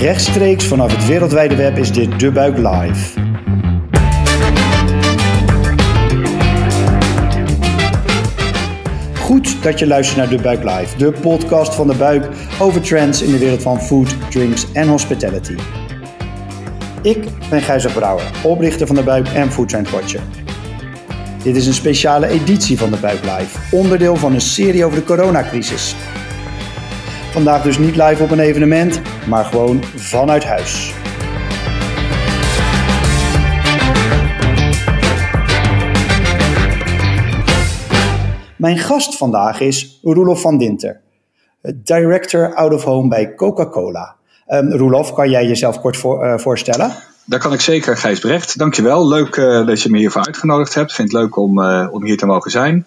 Rechtstreeks vanaf het wereldwijde web is dit De Buik Live. Goed dat je luistert naar De Buik Live, de podcast van De Buik over trends in de wereld van food, drinks en hospitality. Ik ben Gijzer Brouwer, oprichter van De Buik en Food Trend Watcher. Dit is een speciale editie van De Buik Live, onderdeel van een serie over de coronacrisis. Vandaag dus niet live op een evenement, maar gewoon vanuit huis. Mijn gast vandaag is Roelof van Dinter, Director Out of Home bij Coca-Cola. Um, Roelof, kan jij jezelf kort voor, uh, voorstellen? Dat kan ik zeker, Gijs Brecht. Dankjewel. Leuk uh, dat je me hiervoor uitgenodigd hebt. Vind het leuk om, uh, om hier te mogen zijn.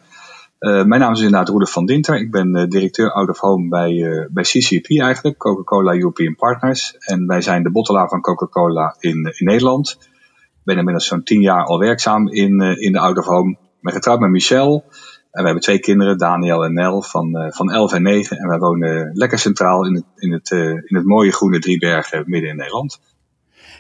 Uh, mijn naam is inderdaad Roelof van Dinter. Ik ben uh, directeur Out of Home bij, uh, bij CCP eigenlijk, Coca-Cola European Partners. En wij zijn de bottelaar van Coca-Cola in, in Nederland. Ik ben inmiddels zo'n tien jaar al werkzaam in, in de Out of Home. Ik ben getrouwd met Michel. En we hebben twee kinderen, Daniel en Nel, van, van 11 en 9. En wij wonen lekker centraal in het, in het, in het mooie groene Driebergen midden in Nederland.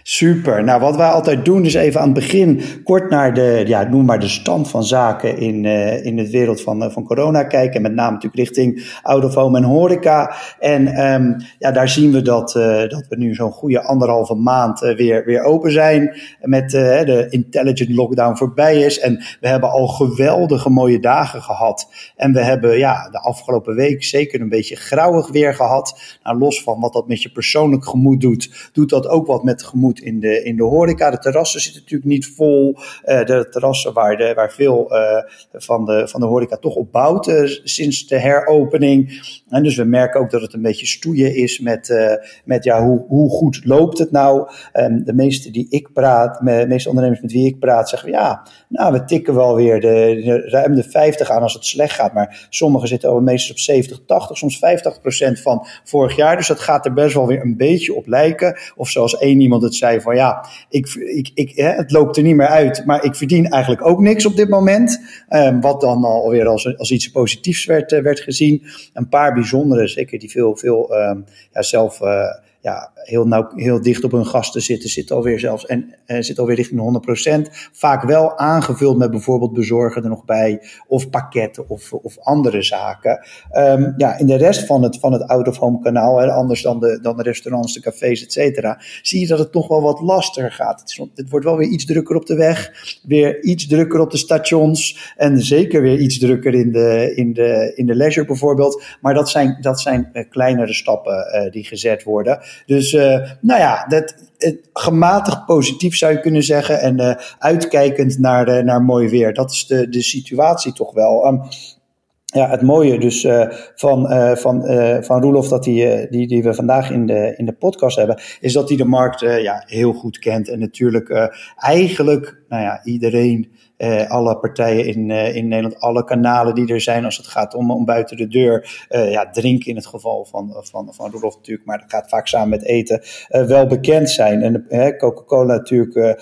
Super. Nou, wat wij altijd doen is even aan het begin kort naar de, ja, noem maar de stand van zaken in, uh, in de wereld van, uh, van corona kijken. En met name natuurlijk richting out en horeca. En um, ja, daar zien we dat, uh, dat we nu zo'n goede anderhalve maand weer, weer open zijn. Met de intelligent lockdown voorbij is. En we hebben al geweldige mooie dagen gehad. En we hebben ja, de afgelopen week zeker een beetje grauwig weer gehad. Nou, los van wat dat met je persoonlijk gemoed doet, doet dat ook wat met het gemoed in de, in de horeca. De terrassen zitten natuurlijk niet vol. Uh, de terrassen waar, de, waar veel uh, van, de, van de horeca toch op bouwt uh, sinds de heropening. En dus we merken ook dat het een beetje stoeien is met, met ja, hoe, hoe goed loopt het nou. Um, de meeste die ik praat, de meeste ondernemers met wie ik praat, zeggen ja, nou we tikken wel weer de, de, ruim de 50 aan als het slecht gaat. Maar sommigen zitten al meestal op 70, 80, soms 50 procent van vorig jaar. Dus dat gaat er best wel weer een beetje op lijken. Of zoals één iemand het zei van ja, ik, ik, ik, hè, het loopt er niet meer uit, maar ik verdien eigenlijk ook niks op dit moment. Um, wat dan alweer als, als iets positiefs werd, uh, werd gezien. Een paar bijzondere, zeker die veel, veel um, ja, zelf... Ja, heel, nauw, heel dicht op hun gasten zitten, zit alweer zelfs en uh, zit alweer richting de 100%. Vaak wel aangevuld met bijvoorbeeld bezorgen er nog bij, of pakketten of, of andere zaken. Um, ja, in de rest van het, van het out-of-home kanaal, hè, anders dan de, dan de restaurants, de cafés, et cetera, zie je dat het toch wel wat lastiger gaat. Het, is, het wordt wel weer iets drukker op de weg, weer iets drukker op de stations en zeker weer iets drukker in de, in de, in de leisure bijvoorbeeld. Maar dat zijn, dat zijn uh, kleinere stappen uh, die gezet worden. Dus uh, nou ja, dat, gematigd positief zou je kunnen zeggen. En uh, uitkijkend naar, naar mooi weer. Dat is de, de situatie toch wel. Um, ja, het mooie dus uh, van, van, van Roelof, dat die, die, die we vandaag in de, in de podcast hebben, is dat hij de markt ja, heel goed kent. En natuurlijk eigenlijk, nou ja, iedereen, alle partijen in, in Nederland, alle kanalen die er zijn als het gaat om, om buiten de deur, ja, drinken in het geval van, van, van Roelof natuurlijk, maar dat gaat vaak samen met eten, wel bekend zijn. En Coca-Cola natuurlijk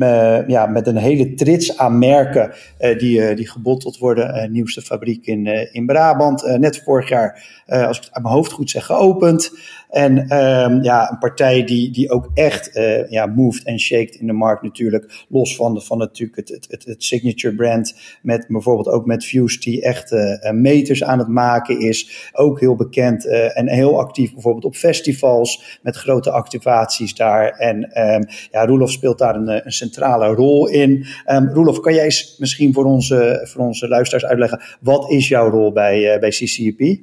uh, ja, met een hele trits aan merken uh, die, uh, die gebotteld worden. nieuwste fabriek in, in Brabant. net vorig jaar, als ik het uit mijn hoofd goed zeg, geopend. En um, ja, een partij die, die ook echt uh, ja, moved en shaked in de markt natuurlijk. Los van, de, van natuurlijk het, het, het, signature brand. Met bijvoorbeeld ook met Fuse die echt uh, meters aan het maken is. Ook heel bekend en heel actief bijvoorbeeld op festivals. Met grote activaties daar. En um, ja, Roelof speelt daar een, een centrale rol in. Um, Roelof, kan jij eens misschien voor onze, voor onze luisteraars uitleggen. Wat is jouw rol bij, bij CCP?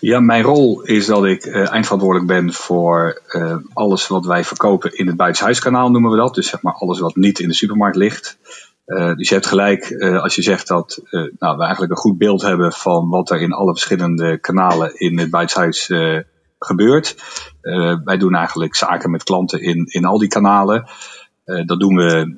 Ja, mijn rol is dat ik uh, eindverantwoordelijk ben voor uh, alles wat wij verkopen in het buitenshuiskanaal, noemen we dat. Dus zeg maar alles wat niet in de supermarkt ligt. Uh, dus je hebt gelijk als je zegt dat nou, we eigenlijk een goed beeld hebben van wat er in alle verschillende kanalen in het buitenshuis gebeurt. wij doen eigenlijk zaken met klanten in, in al die kanalen. dat doen we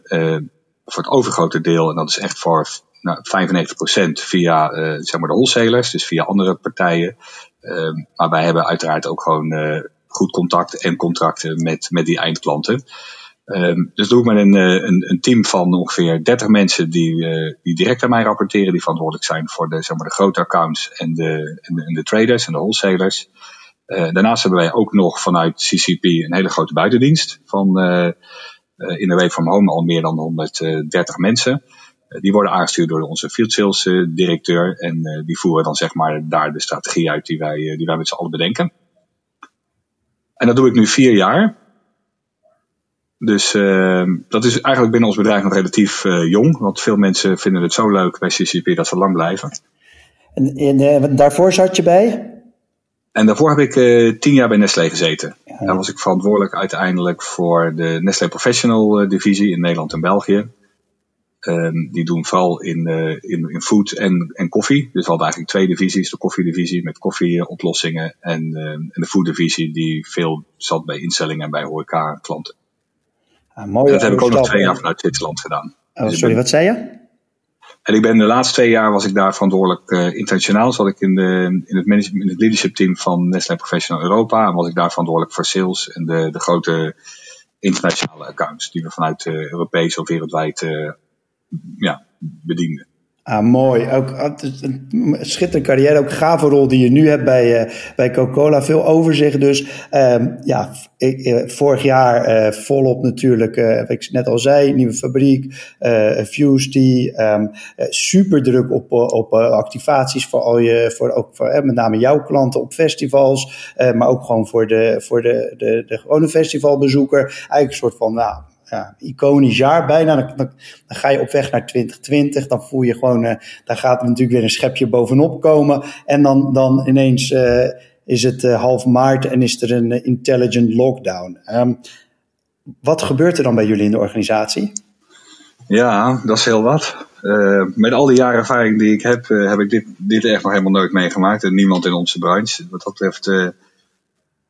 voor het overgrote deel, en dat is echt voor nou, 95% via zeg maar de wholesalers, dus via andere partijen. Uh, maar wij hebben uiteraard ook gewoon uh, goed contact en contracten met, met die eindklanten. Um, dus doe ik met een, een, een, team van ongeveer 30 mensen die, die direct aan mij rapporteren, die verantwoordelijk zijn voor de, zeg maar, de grote accounts en de, en de, en de traders en de wholesalers. daarnaast hebben wij ook nog vanuit CCP een hele grote buitendienst van in de Way from Home al meer dan 130 mensen. Die worden aangestuurd door onze field sales directeur en die voeren dan zeg maar daar de strategie uit die wij, die wij met z'n allen bedenken. En dat doe ik nu vier jaar. Dus uh, dat is eigenlijk binnen ons bedrijf nog relatief uh, jong. Want veel mensen vinden het zo leuk bij CCP dat ze lang blijven. En, en uh, daarvoor zat je bij? En daarvoor heb ik tien jaar bij Nestlé gezeten. Ja. Daar was ik verantwoordelijk uiteindelijk voor de Nestlé Professional divisie in Nederland en België. Um, die doen vooral in, in, in food en, en koffie. Dus we hadden eigenlijk twee divisies. De koffiedivisie met koffieoplossingen. En, en de fooddivisie die veel zat bij instellingen en bij horeca klanten. Ah, dat heb ik ook nog twee jaar vanuit Zwitserland gedaan. Oh, dus sorry, wat zei je? En ik ben de laatste twee jaar was ik daar verantwoordelijk uh, internationaal. Zat ik in, de, in, het management, in het leadership team van Nestlé Professional Europa. En was ik daar verantwoordelijk voor sales en de, de grote internationale accounts. Die we vanuit uh, Europees of wereldwijd uh, ja, bedienden. Ah, mooi. Ook ah, een schitterende carrière. Ook gave rol die je nu hebt bij, uh, bij Coca-Cola. Veel overzicht dus. Um, ja, uh, vorig jaar uh, volop natuurlijk, wat ik net al zei, nieuwe fabriek, Fusty. Um, super druk op, op activaties voor al je, voor ook voor met name jouw klanten op festivals. maar ook gewoon voor de, voor de, de, de gewone festivalbezoeker. Eigenlijk een soort van, nou, ja, iconisch jaar bijna. Dan, ga je op weg naar 2020. Dan voel je gewoon, uh, daar gaat natuurlijk weer een schepje bovenop komen. En dan, dan ineens uh, is het uh, half maart en is er een intelligent lockdown. Um, wat gebeurt er dan bij jullie in de organisatie? Ja, dat is heel wat. met al die jaren ervaring die ik heb, heb ik dit, dit echt nog helemaal nooit meegemaakt. En niemand in onze branche. Wat dat betreft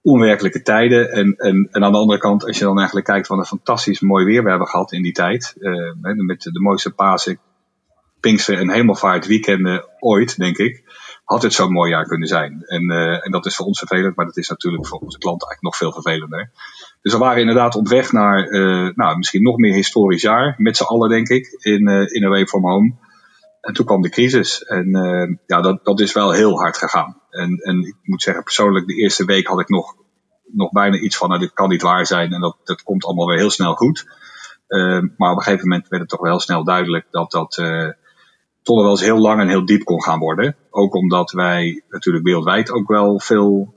onwerkelijke tijden. En, en, aan de andere kant, als je dan eigenlijk kijkt wat een fantastisch mooi weer we hebben gehad in die tijd. Uh, met de mooiste Pasen, Pinkster en Hemelvaart weekenden ooit, denk ik. Had het zo'n mooi jaar kunnen zijn. En, uh, en dat is voor ons vervelend, maar dat is natuurlijk voor onze klanten eigenlijk nog veel vervelender. Dus we waren inderdaad op weg naar uh, nou, misschien nog meer historisch jaar. Met z'n allen, denk ik, in, in Away from Home. En toen kwam de crisis. En uh, ja, dat, dat is wel heel hard gegaan. En, en ik moet zeggen, persoonlijk, de eerste week had ik nog, nog bijna iets van, nou, dit kan niet waar zijn. En dat, dat komt allemaal weer heel snel goed. Uh, maar op een gegeven moment werd het toch wel snel duidelijk dat dat uh, toch wel eens heel lang en heel diep kon gaan worden. Ook omdat wij natuurlijk wereldwijd ook wel veel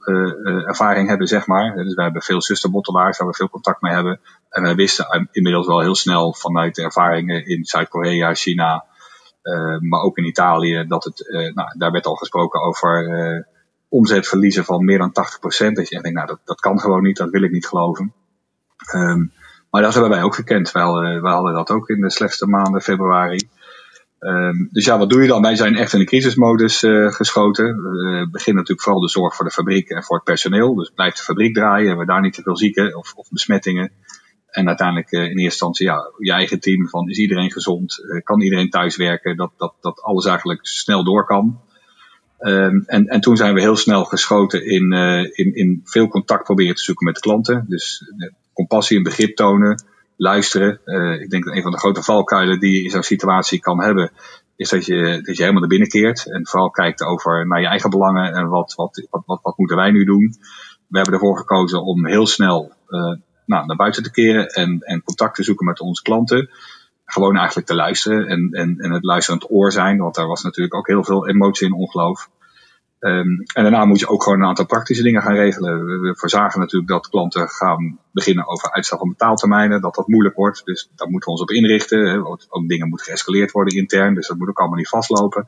ervaring hebben, zeg maar. Dus wij hebben veel zusterbottelaars waar we veel contact mee hebben. En wij wisten inmiddels wel heel snel vanuit de ervaringen in Zuid-Korea, China, maar ook in Italië, dat het, uh, nou, daar werd al gesproken over uh, omzetverliezen van meer dan 80%. Dat je denkt, nou, dat, dat kan gewoon niet, dat wil ik niet geloven. Um, maar dat hebben wij ook gekend. Hadden, wij hadden dat ook in de slechtste maanden, februari. Um, dus ja, wat doe je dan? Wij zijn echt in de crisismodus geschoten. We beginnen natuurlijk vooral de zorg voor de fabriek en voor het personeel. Dus blijft de fabriek draaien, hebben we daar niet te veel zieken of, of besmettingen. En uiteindelijk uh, in eerste instantie ja, je eigen team van is iedereen gezond, uh, kan iedereen thuiswerken, dat, dat, dat alles eigenlijk snel door kan. Um, en, en toen zijn we heel snel geschoten in, uh, in, in veel contact proberen te zoeken met klanten. Dus compassie en begrip tonen, luisteren. ik denk dat een van de grote valkuilen die je in zo'n situatie kan hebben, is dat je, dat je helemaal naar binnen keert. En vooral kijkt over naar je eigen belangen en wat, wat, wat, wat, wat moeten wij nu doen. We hebben ervoor gekozen om heel snel nou, naar buiten te keren en, en contact te zoeken met onze klanten. Gewoon eigenlijk te luisteren en, en, en het luisterend oor zijn, want daar was natuurlijk ook heel veel emotie en ongeloof. Um, en daarna moet je ook gewoon een aantal praktische dingen gaan regelen. We voorzagen natuurlijk dat klanten gaan beginnen over uitstel van betaaltermijnen, dat dat moeilijk wordt. Dus daar moeten we ons op inrichten. Ook dingen moeten geëscaleerd worden intern, dus dat moet ook allemaal niet vastlopen.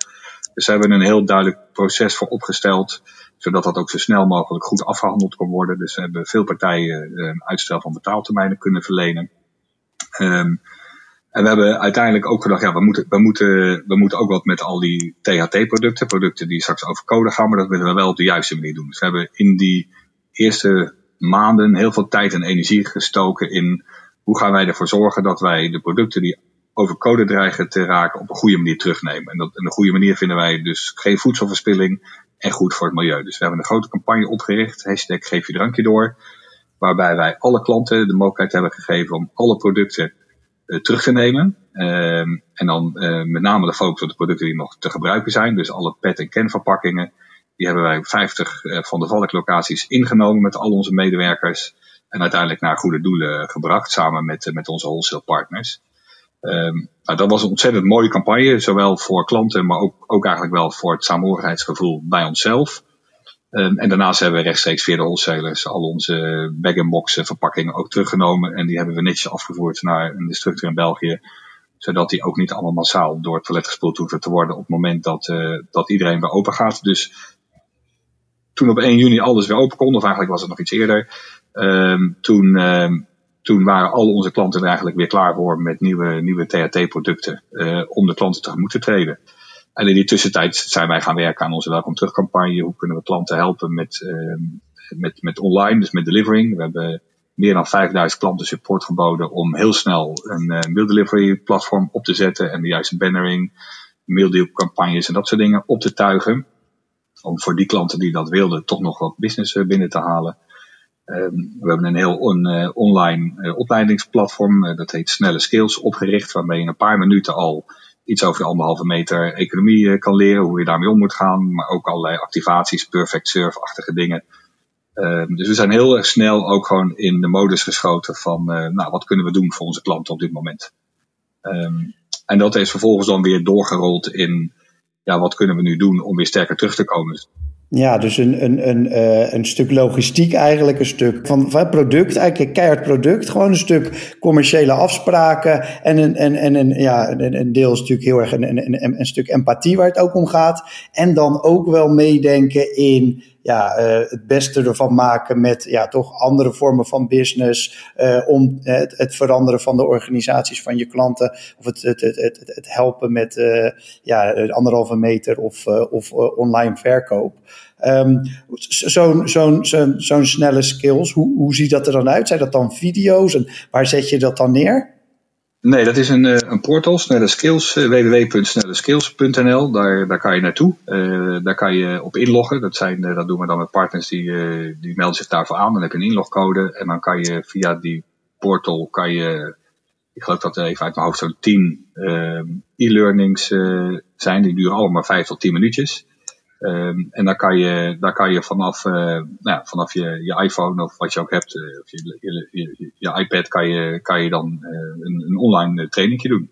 We hebben een heel duidelijk proces voor opgesteld zodat dat ook zo snel mogelijk goed afgehandeld kon worden. Dus we hebben veel partijen uh, uitstel van betaaltermijnen kunnen verlenen. Um, en we hebben uiteindelijk ook gedacht, ja, we moeten, we moeten, we moeten ook wat met al die THT-producten, producten die straks over code gaan, maar dat willen we wel op de juiste manier doen. Dus we hebben in die eerste maanden heel veel tijd en energie gestoken in hoe gaan wij ervoor zorgen dat wij de producten die over code dreigen te raken op een goede manier terugnemen. En, dat, en een goede manier vinden wij dus geen voedselverspilling, en goed voor het milieu. Dus we hebben een grote campagne opgericht, hashtag geef je drankje door, waarbij wij alle klanten de mogelijkheid hebben gegeven om alle producten uh, terug te nemen. Um, en dan uh, met name de focus op de producten die nog te gebruiken zijn, dus alle pet- en canverpakkingen. Die hebben wij 50 van de valklocaties ingenomen met al onze medewerkers. En uiteindelijk naar goede doelen gebracht, samen met, met onze wholesale partners. Um, nou, dat was een ontzettend mooie campagne, zowel voor klanten, maar ook, ook eigenlijk wel voor het samenhorigheidsgevoel bij onszelf. Um, en daarnaast hebben we rechtstreeks via de wholesalers al onze bag-and-box verpakkingen ook teruggenomen. En die hebben we netjes afgevoerd naar een distributeur in België. Zodat die ook niet allemaal massaal door het toilet gespoeld hoeven te worden op het moment dat, uh, dat iedereen weer open gaat. Dus toen op 1 juni alles weer open kon, of eigenlijk was het nog iets eerder, um, toen, toen waren al onze klanten er eigenlijk weer klaar voor met nieuwe, nieuwe THT-producten uh, om de klanten tegemoet te treden. En in die tussentijd zijn wij gaan werken aan onze welkom terugcampagne. Hoe kunnen we klanten helpen met, uh, met, met online, dus met delivering. We hebben meer dan 5000 klanten support geboden om heel snel een uh, mail delivery platform op te zetten en de juiste bannering, maildeal campagnes en dat soort dingen op te tuigen. Om voor die klanten die dat wilden toch nog wat business binnen te halen. Um, we hebben een heel uh, online uh, opleidingsplatform, uh, dat heet Snelle Skills, opgericht, waarmee je in een paar minuten al iets over je anderhalve meter economie kan leren, hoe je daarmee om moet gaan, maar ook allerlei activaties, perfect surf-achtige dingen. Um, dus we zijn heel erg snel ook gewoon in de modus geschoten van, nou, wat kunnen we doen voor onze klanten op dit moment. Um, en dat is vervolgens dan weer doorgerold in, ja, wat kunnen we nu doen om weer sterker terug te komen. Ja, dus een, een, een, uh, een stuk logistiek eigenlijk, een stuk van, van product, eigenlijk een keihard product. Gewoon een stuk commerciële afspraken en een, en, en een, ja, een, een deel is natuurlijk heel erg een, een, een stuk empathie waar het ook om gaat. En dan ook wel meedenken in ja, uh, het beste ervan maken met ja, toch andere vormen van business. Uh, om het, het, veranderen van de organisaties van je klanten. Of het, het, het, het, helpen met uh, ja, anderhalve meter of, of online verkoop. Um, Zo'n zo'n zo'n zo'n snelle skills, hoe, hoe ziet dat er dan uit? Zijn dat dan video's en waar zet je dat dan neer? Nee, dat is een, een portal, Snelle Skills, www.snelleskills.nl. Daar, daar kan je naartoe. Uh, daar kan je op inloggen. Dat, zijn, dat doen we dan met partners die, die melden zich daarvoor aan. Dan heb je een inlogcode en dan kan je via die portal, kan je, ik geloof dat er even uit mijn hoofd zo'n 10 uh, e-learnings zijn. Die duren allemaal 5 tot 10 minuutjes. Um, en daar kan je, daar kan je vanaf, uh, nou, vanaf je, je iPhone of wat je ook hebt, uh, of je, je, je, iPad, kan je, kan je dan uh, een, een online trainingje doen.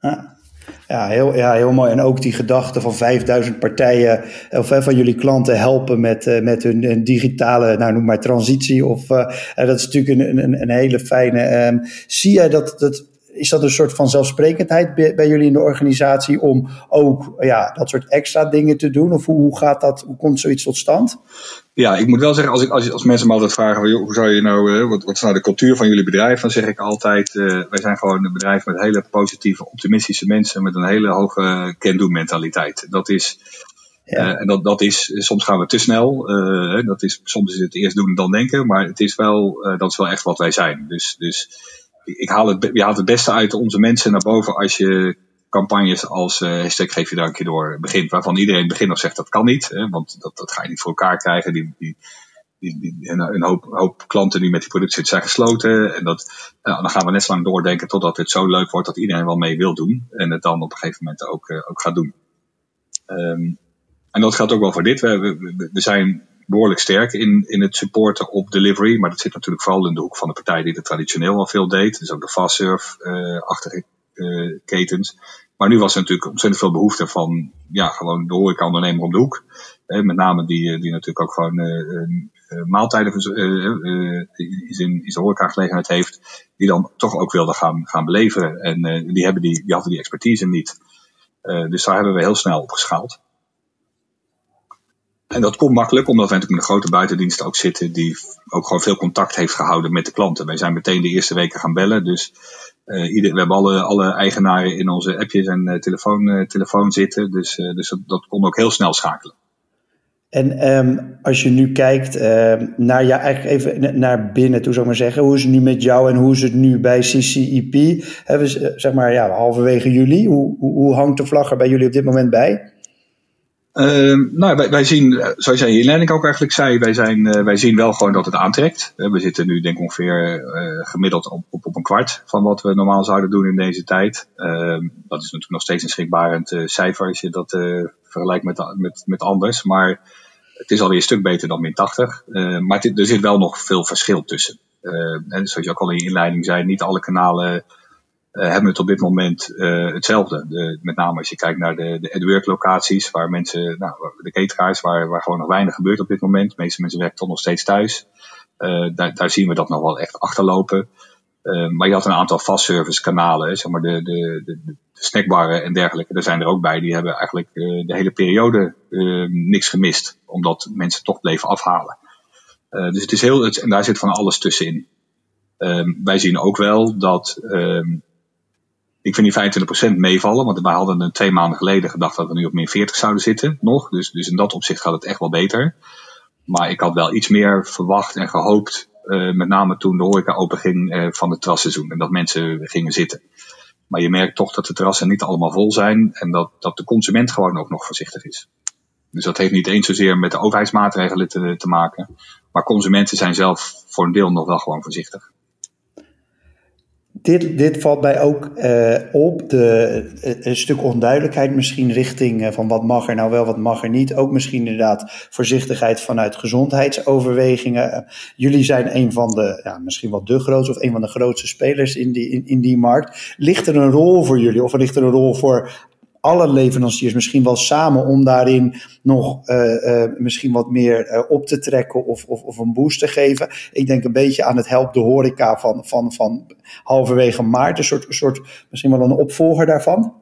Ja. Heel, ja, heel mooi. En ook die gedachte van 5000 partijen, of van jullie klanten helpen met, met hun, digitale, nou noem maar transitie. Of, dat is natuurlijk een, een, een hele fijne. Um, zie jij dat, dat is dat een soort van zelfsprekendheid bij, jullie in de organisatie om ook ja, dat soort extra dingen te doen? Of hoe, hoe gaat dat, hoe komt zoiets tot stand? Ja, ik moet wel zeggen, als, ik, als, als mensen me altijd vragen, hoe zou je nou, uh, wat, wat is nou de cultuur van jullie bedrijf? Dan zeg ik altijd, uh, wij zijn gewoon een bedrijf met hele positieve, optimistische mensen met een hele hoge can-do mentaliteit. Dat is, ja. Uh, en dat, dat is, soms gaan we te snel. Uh, dat is, soms is het eerst doen dan denken. Maar het is wel, uh, dat is wel echt wat wij zijn. Dus, dus ik haal het, je haalt het beste uit onze mensen naar boven als je campagnes als uh, hashtag geef je dankje door begint, waarvan iedereen begint nog zegt dat kan niet, hè, want dat, dat ga je niet voor elkaar krijgen. Die, die, die, een, hoop, klanten die met die producten zitten zijn gesloten. En dat, uh, dan gaan we net zo lang doordenken totdat het zo leuk wordt dat iedereen wel mee wil doen. En het dan op een gegeven moment ook, uh, ook gaat doen. Um, en dat geldt ook wel voor dit. We, we, we zijn behoorlijk sterk in, in het supporten op delivery. Maar dat zit natuurlijk vooral in de hoek van de partij die er traditioneel al veel deed. Dus ook de fastsurf-achtige uh, uh, ketens. Maar nu was er natuurlijk ontzettend veel behoefte van ja, gewoon de horeca-ondernemer om de hoek. Eh, met name die, die natuurlijk ook gewoon uh, maaltijden in, in zijn horecagelegenheid heeft. Die dan toch ook wilde gaan, gaan beleveren. En die, hebben die, die hadden die expertise niet. dus daar hebben we heel snel op geschaald. En dat komt makkelijk, omdat wij natuurlijk met een grote buitendienst ook zitten, die ook gewoon veel contact heeft gehouden met de klanten. Wij zijn meteen de eerste weken gaan bellen, dus uh, ieder, we hebben alle, alle eigenaren in onze appjes en uh, telefoon, uh, telefoon zitten, dus, dus dat, kon ook heel snel schakelen. En um, als je nu kijkt uh, naar ja, eigenlijk even naar binnen toe, zou ik maar zeggen. Hoe is het nu met jou en hoe is het nu bij CCEP? Hebben zeg maar, ja, halverwege juli. Hoe, hoe, hoe hangt de vlag er bij jullie op dit moment bij? Uh, nou, wij, zien, eh, zoals jij in leiding ook eigenlijk zei, wij, zijn, uh, wij zien wel gewoon dat het aantrekt. Uh, we zitten nu denk ik ongeveer gemiddeld op, op, een kwart van wat we normaal zouden doen in deze tijd. Ehm, dat is natuurlijk nog steeds een schrikbarend cijfer als je dat vergelijk met, met, met anders. Maar het is alweer een stuk beter dan min 80. maar er zit wel nog veel verschil tussen. en zoals je ook al in je inleiding zei, niet alle kanalen hebben het op dit moment hetzelfde. De, met name als je kijkt naar de, de AdWork locaties, waar mensen, nou, de cateraars, waar, waar gewoon nog weinig gebeurt op dit moment. De meeste mensen werken toch nog steeds thuis. daar, daar zien we dat nog wel echt achterlopen. Uh, maar je had een aantal fast service kanalen, zeg maar de, de, de, snackbarren en dergelijke. Er zijn er ook bij, die hebben eigenlijk uh, de hele periode uh, niks gemist. Omdat mensen toch bleven afhalen. dus het is heel, het, en daar zit van alles tussenin. Ehm, wij zien ook wel dat, um, ik vind die 25% meevallen, want wij hadden een twee maanden geleden gedacht dat we nu op min 40 zouden zitten, nog. Dus, dus in dat opzicht gaat het echt wel beter. Maar ik had wel iets meer verwacht en gehoopt uh, met name toen de horeca open ging uh, van het terrasseizoen en dat mensen gingen zitten. Maar je merkt toch dat de terrassen niet allemaal vol zijn en dat, dat de consument gewoon ook nog voorzichtig is. Dus dat heeft niet eens zozeer met de overheidsmaatregelen te, te maken. Maar consumenten zijn zelf voor een deel nog wel gewoon voorzichtig dit, dit valt mij ook uh, op. De, eh, een stuk onduidelijkheid misschien richting uh, van wat mag er nou wel, wat mag er niet. Ook misschien inderdaad voorzichtigheid vanuit gezondheidsoverwegingen. jullie zijn een van de, ja, misschien wel de grootste of een van de grootste spelers in die, in, in die markt. Ligt er een rol voor jullie of ligt er een rol voor alle leveranciers misschien wel samen om daarin nog uh, uh, misschien wat meer uh, op te trekken of, of, of, een boost te geven. Ik denk een beetje aan het help de horeca van, van, van halverwege maart, een soort, soort misschien wel een opvolger daarvan.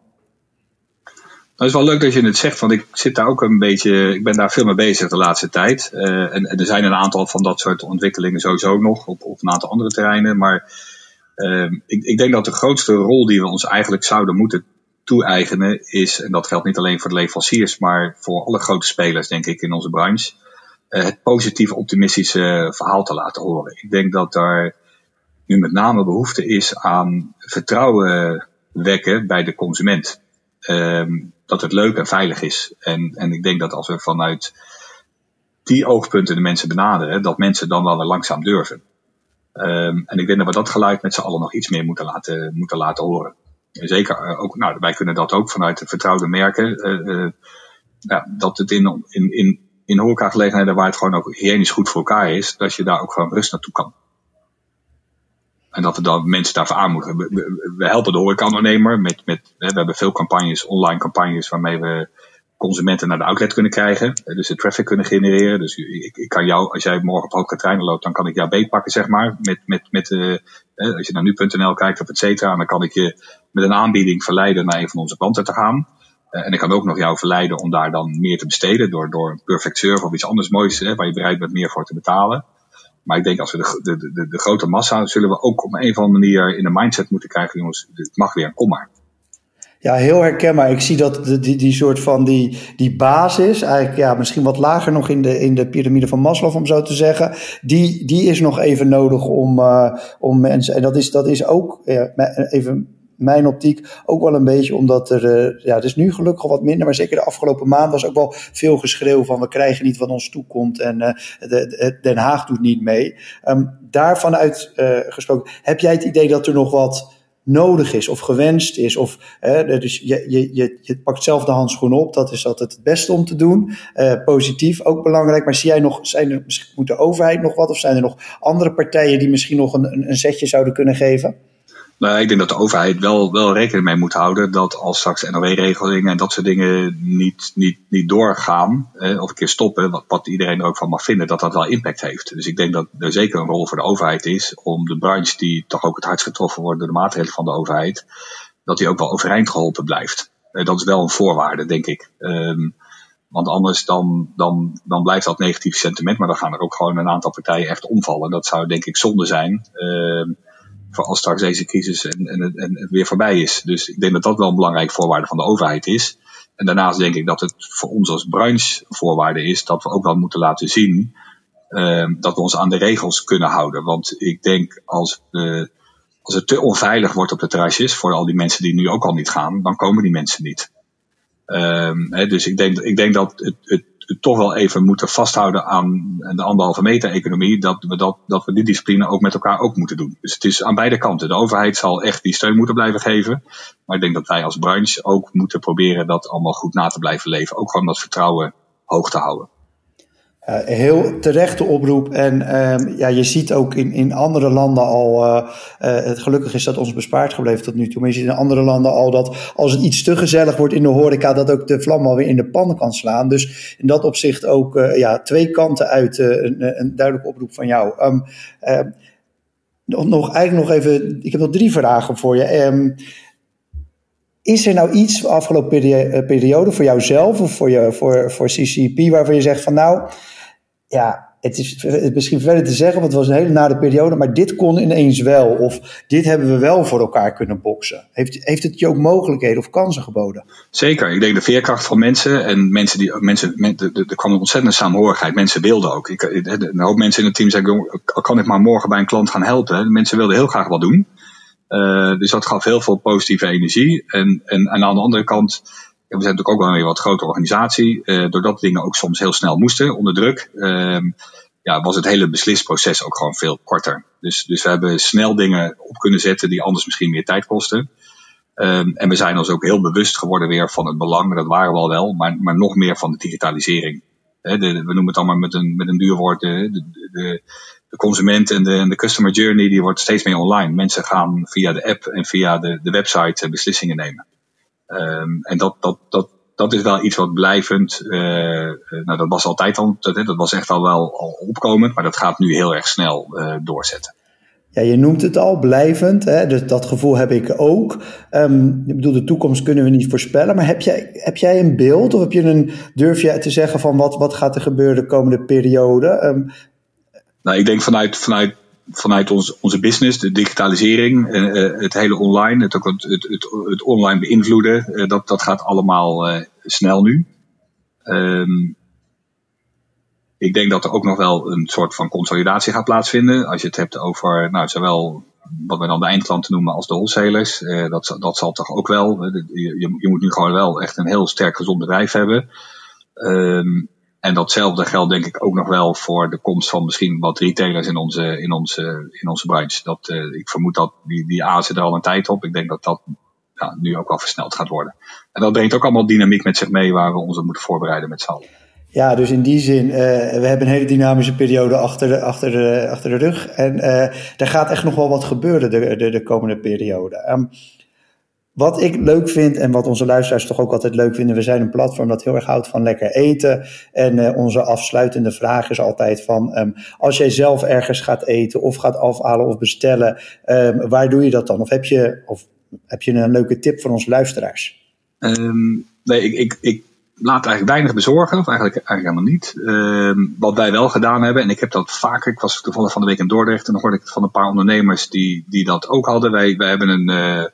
Het is wel leuk dat je het zegt, want ik zit daar ook een beetje, ik ben daar veel mee bezig de laatste tijd. en, en, er zijn een aantal van dat soort ontwikkelingen sowieso nog op, op een aantal andere terreinen. Maar ik, ik denk dat de grootste rol die we ons eigenlijk zouden moeten toe-eigenen is, en dat geldt niet alleen voor de leveranciers, maar voor alle grote spelers, denk ik, in onze branche, uh, het positieve, optimistische verhaal te laten horen. Ik denk dat daar nu met name behoefte is aan vertrouwen wekken bij de consument. Um, dat het leuk en veilig is. En, en ik denk dat als we vanuit die oogpunten de mensen benaderen, dat mensen dan wel weer langzaam durven. Um, en ik denk dat we dat geluid met z'n allen nog iets meer moeten laten, moeten laten horen. Zeker eh, ook, nou, wij kunnen dat ook vanuit de vertrouwde merken. Uh, ja, dat het in, in, in, in horecagelegenheden waar het gewoon ook hygiënisch goed voor elkaar is, dat je daar ook gewoon rust naartoe kan. En dat we dan mensen daarvoor aanmoedigen. We, we, helpen de horecaondernemer met, met we hebben veel campagnes, online campagnes, waarmee we consumenten naar de outlet kunnen krijgen. Dus de traffic kunnen genereren. Dus ik, ik kan jou, als jij morgen op Hoogkaterijnen loopt, dan kan ik jou beetpakken, zeg maar. Met, met, met, uh, als je naar nu.nl kijkt of et cetera, dan kan ik je met een aanbieding verleiden naar een van onze klanten te gaan. En ik kan ook nog jou verleiden om daar dan meer te besteden door, door een perfect serve of iets anders moois, hè, waar je bereid bent meer voor te betalen. Maar ik denk als we de, de, de, de grote massa, zullen we ook op een of andere manier in de mindset moeten krijgen, jongens, het mag weer, kom maar. Ja, heel herkenbaar. Ik zie dat die, die, die soort van die, die basis, eigenlijk ja, misschien wat lager nog in de, in de piramide van Maslow, om zo te zeggen, die, die is nog even nodig om, uh, om mensen. En dat is, dat is ook, even mijn optiek, ook wel een beetje omdat er, uh, ja, het is nu gelukkig wat minder, maar zeker de afgelopen maand was ook wel veel geschreeuw van we krijgen niet wat ons toekomt en uh, de, de, Den Haag doet niet mee. Um, daarvan uit gesproken, heb jij het idee dat er nog wat nodig is of gewenst is. Of, hè, dus je, je, je, je pakt zelf de handschoen op, dat is altijd het beste om te doen. Uh, positief ook belangrijk. Maar zie jij nog, zijn er, moet de overheid nog wat? Of zijn er nog andere partijen die misschien nog een, een zetje zouden kunnen geven? Nou, ik denk dat de overheid wel, wel rekening mee moet houden dat als straks NOW-regelingen en dat soort dingen niet, niet, niet doorgaan, eh, of een keer stoppen, wat, iedereen er ook van mag vinden, dat dat wel impact heeft. Dus ik denk dat er zeker een rol voor de overheid is om de branche die toch ook het hardst getroffen wordt door de maatregelen van de overheid, dat die ook wel overeind geholpen blijft. Eh, dat is wel een voorwaarde, denk ik. Um, want anders dan, dan, dan blijft dat negatief sentiment, maar dan gaan er ook gewoon een aantal partijen echt omvallen. Dat zou denk ik zonde zijn. Uh, voor als straks deze crisis en, en, en weer voorbij is. Dus ik denk dat dat wel een belangrijke voorwaarde van de overheid is. En daarnaast denk ik dat het voor ons als branche voorwaarde is dat we ook wel moeten laten zien uh, dat we ons aan de regels kunnen houden. Want ik denk als, we, als het te onveilig wordt op de terrasjes voor al die mensen die nu ook al niet gaan, dan komen die mensen niet. Um, dus ik denk, ik denk dat het, het, toch wel even moeten vasthouden aan de anderhalve meter economie, dat we, dat, dat we die discipline ook met elkaar ook moeten doen. Dus het is aan beide kanten. De overheid zal echt die steun moeten blijven geven. Maar ik denk dat wij als branche ook moeten proberen dat allemaal goed na te blijven leven. Ook gewoon dat vertrouwen hoog te houden. Uh, heel terechte oproep. En uh, ja, je ziet ook in, in andere landen al. Uh, het gelukkig is dat ons bespaard gebleven tot nu toe. Maar je ziet in andere landen al dat als het iets te gezellig wordt in de horeca, dat ook de vlam alweer in de pan kan slaan. Dus in dat opzicht ook ja, twee kanten uit. een, een duidelijke oproep van jou. Um, nog, nog, eigenlijk nog even. Ik heb nog drie vragen voor je. Is er nou iets de afgelopen periode voor jouzelf of voor, je, voor, voor CCP waarvan je zegt van nou ja, het is misschien verder te zeggen, want het was een hele nare periode, maar dit kon ineens wel. Of dit hebben we wel voor elkaar kunnen boksen. Heeft, heeft het je ook mogelijkheden of kansen geboden? Zeker. Ik denk de veerkracht van mensen en mensen die, mensen, er kwam een ontzettende samenhorigheid. Mensen wilden ook. Ik, een hoop mensen in het team zeiden, kan ik maar morgen bij een klant gaan helpen? Mensen wilden heel graag wat doen. Uh, dus dat gaf heel veel positieve energie. En, en, en aan de andere kant we zijn natuurlijk ook wel weer wat grotere organisatie. Uh, doordat dingen ook soms heel snel moesten, onder druk, uh, ja, was het hele beslisproces ook gewoon veel korter. Dus, dus we hebben snel dingen op kunnen zetten die anders misschien meer tijd kosten. Um, en we zijn ons ook heel bewust geworden weer van het belang, dat waren we al wel, maar, maar nog meer van de digitalisering. We noemen het allemaal met een, met een duur woord, de, de, de consument en de, de customer journey, die wordt steeds meer online. Mensen gaan via de app en via de, de website eh, beslissingen nemen. Um, en dat, dat, dat, dat is wel iets wat blijvend, uh, nou dat was altijd al, dat, dat was echt al wel al opkomend, maar dat gaat nu heel erg snel uh, doorzetten. Ja, je noemt het al blijvend, hè? Dus dat gevoel heb ik ook. Um, ik bedoel, de toekomst kunnen we niet voorspellen, maar heb jij, heb jij een beeld of heb je een, durf je te zeggen van wat, wat gaat er gebeuren de komende periode? Um, nou, ik denk vanuit, vanuit vanuit ons, onze business, de digitalisering, uh, het hele online, het, ook het, het, het, online beïnvloeden, uh, dat, dat gaat allemaal snel nu. Um, ik denk dat er ook nog wel een soort van consolidatie gaat plaatsvinden. Als je het hebt over nou, zowel wat we dan de eindklanten noemen als de wholesalers. dat, dat zal toch ook wel. Je, je, moet nu gewoon wel echt een heel sterk gezond bedrijf hebben. Um, en datzelfde geldt denk ik ook nog wel voor de komst van misschien wat retailers in onze, in onze, in onze branche. Dat, uh, ik vermoed dat die, die er al een tijd op. Ik denk dat dat ja, nu ook wel versneld gaat worden. En dat brengt ook allemaal dynamiek met zich mee waar we ons op moeten voorbereiden met z'n allen. Ja, dus in die zin, uh, we hebben een hele dynamische periode achter de, achter de, achter de rug. En uh, er gaat echt nog wel wat gebeuren de, de, de komende periode. Um, wat ik leuk vind en wat onze luisteraars toch ook altijd leuk vinden, we zijn een platform dat heel erg houdt van lekker eten. En uh, onze afsluitende vraag is altijd van, um, als jij zelf ergens gaat eten of gaat afhalen of bestellen, um, waar doe je dat dan? Of heb je, of heb je een leuke tip voor onze luisteraars? Um, nee, ik, ik, ik laat eigenlijk weinig bezorgen, of eigenlijk, eigenlijk helemaal niet. wat wij wel gedaan hebben, en ik heb dat vaker, ik was toevallig van de week in Dordrecht en dan hoorde ik het van een paar ondernemers die, die dat ook hadden. Wij, wij hebben een... Uh,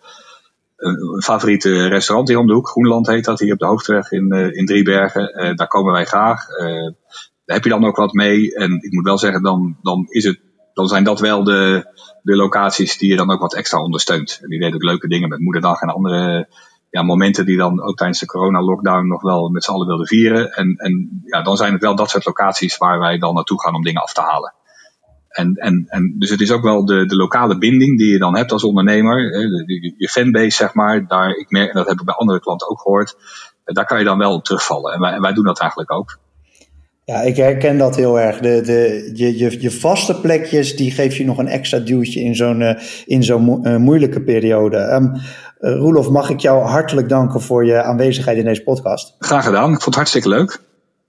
een favoriete restaurant hier om de hoek. Groenland heet dat, hier op de Hoofdweg in, uh, in Driebergen. Uh, daar komen wij graag. Uh, daar heb je dan ook wat mee. En ik moet wel zeggen, dan, dan, is het, dan zijn dat wel de, de locaties die je dan ook wat extra ondersteunt. En die deden ook leuke dingen met Moederdag en andere ja, momenten die dan ook tijdens de corona-lockdown nog wel met z'n allen wilden vieren. En, en ja, dan zijn het wel dat soort locaties waar wij dan naartoe gaan om dingen af te halen. En, en, en dus het is ook wel de, de lokale binding die je dan hebt als ondernemer. Je, fanbase, zeg maar. Daar, ik merk, en dat heb ik bij andere klanten ook gehoord. Daar kan je dan wel op terugvallen. En wij, en wij doen dat eigenlijk ook. Ja, ik herken dat heel erg. De, de, je, je, je vaste plekjes, die geef je nog een extra duwtje in zo'n in zo'n uh, moeilijke periode. Um, uh, Roelof, mag ik jou hartelijk danken voor je aanwezigheid in deze podcast. Graag gedaan. Ik vond het hartstikke leuk.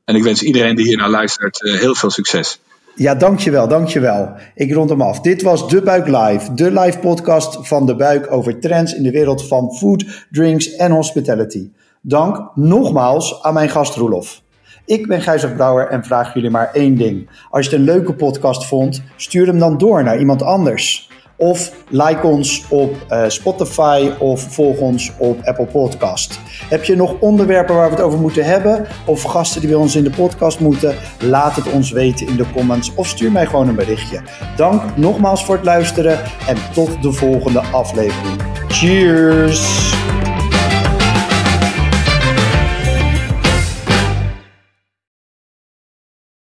En ik wens iedereen die hier naar luistert heel veel succes. Ja, dankjewel, dankjewel. Ik rond hem af. Dit was De Buik Live, de live podcast van De Buik over trends in de wereld van food, drinks en hospitality. Dank nogmaals aan mijn gast Roelof. Ik ben Gijzer Brouwer en vraag jullie maar één ding. Als je het een leuke podcast vond, stuur hem dan door naar iemand anders. Of like ons op uh, Spotify of volg ons op Apple Podcast. Heb je nog onderwerpen waar we het over moeten hebben? Of gasten die bij ons in de podcast moeten? Laat het ons weten in de comments of stuur mij gewoon een berichtje. Dank nogmaals voor het luisteren en tot de volgende aflevering. Cheers!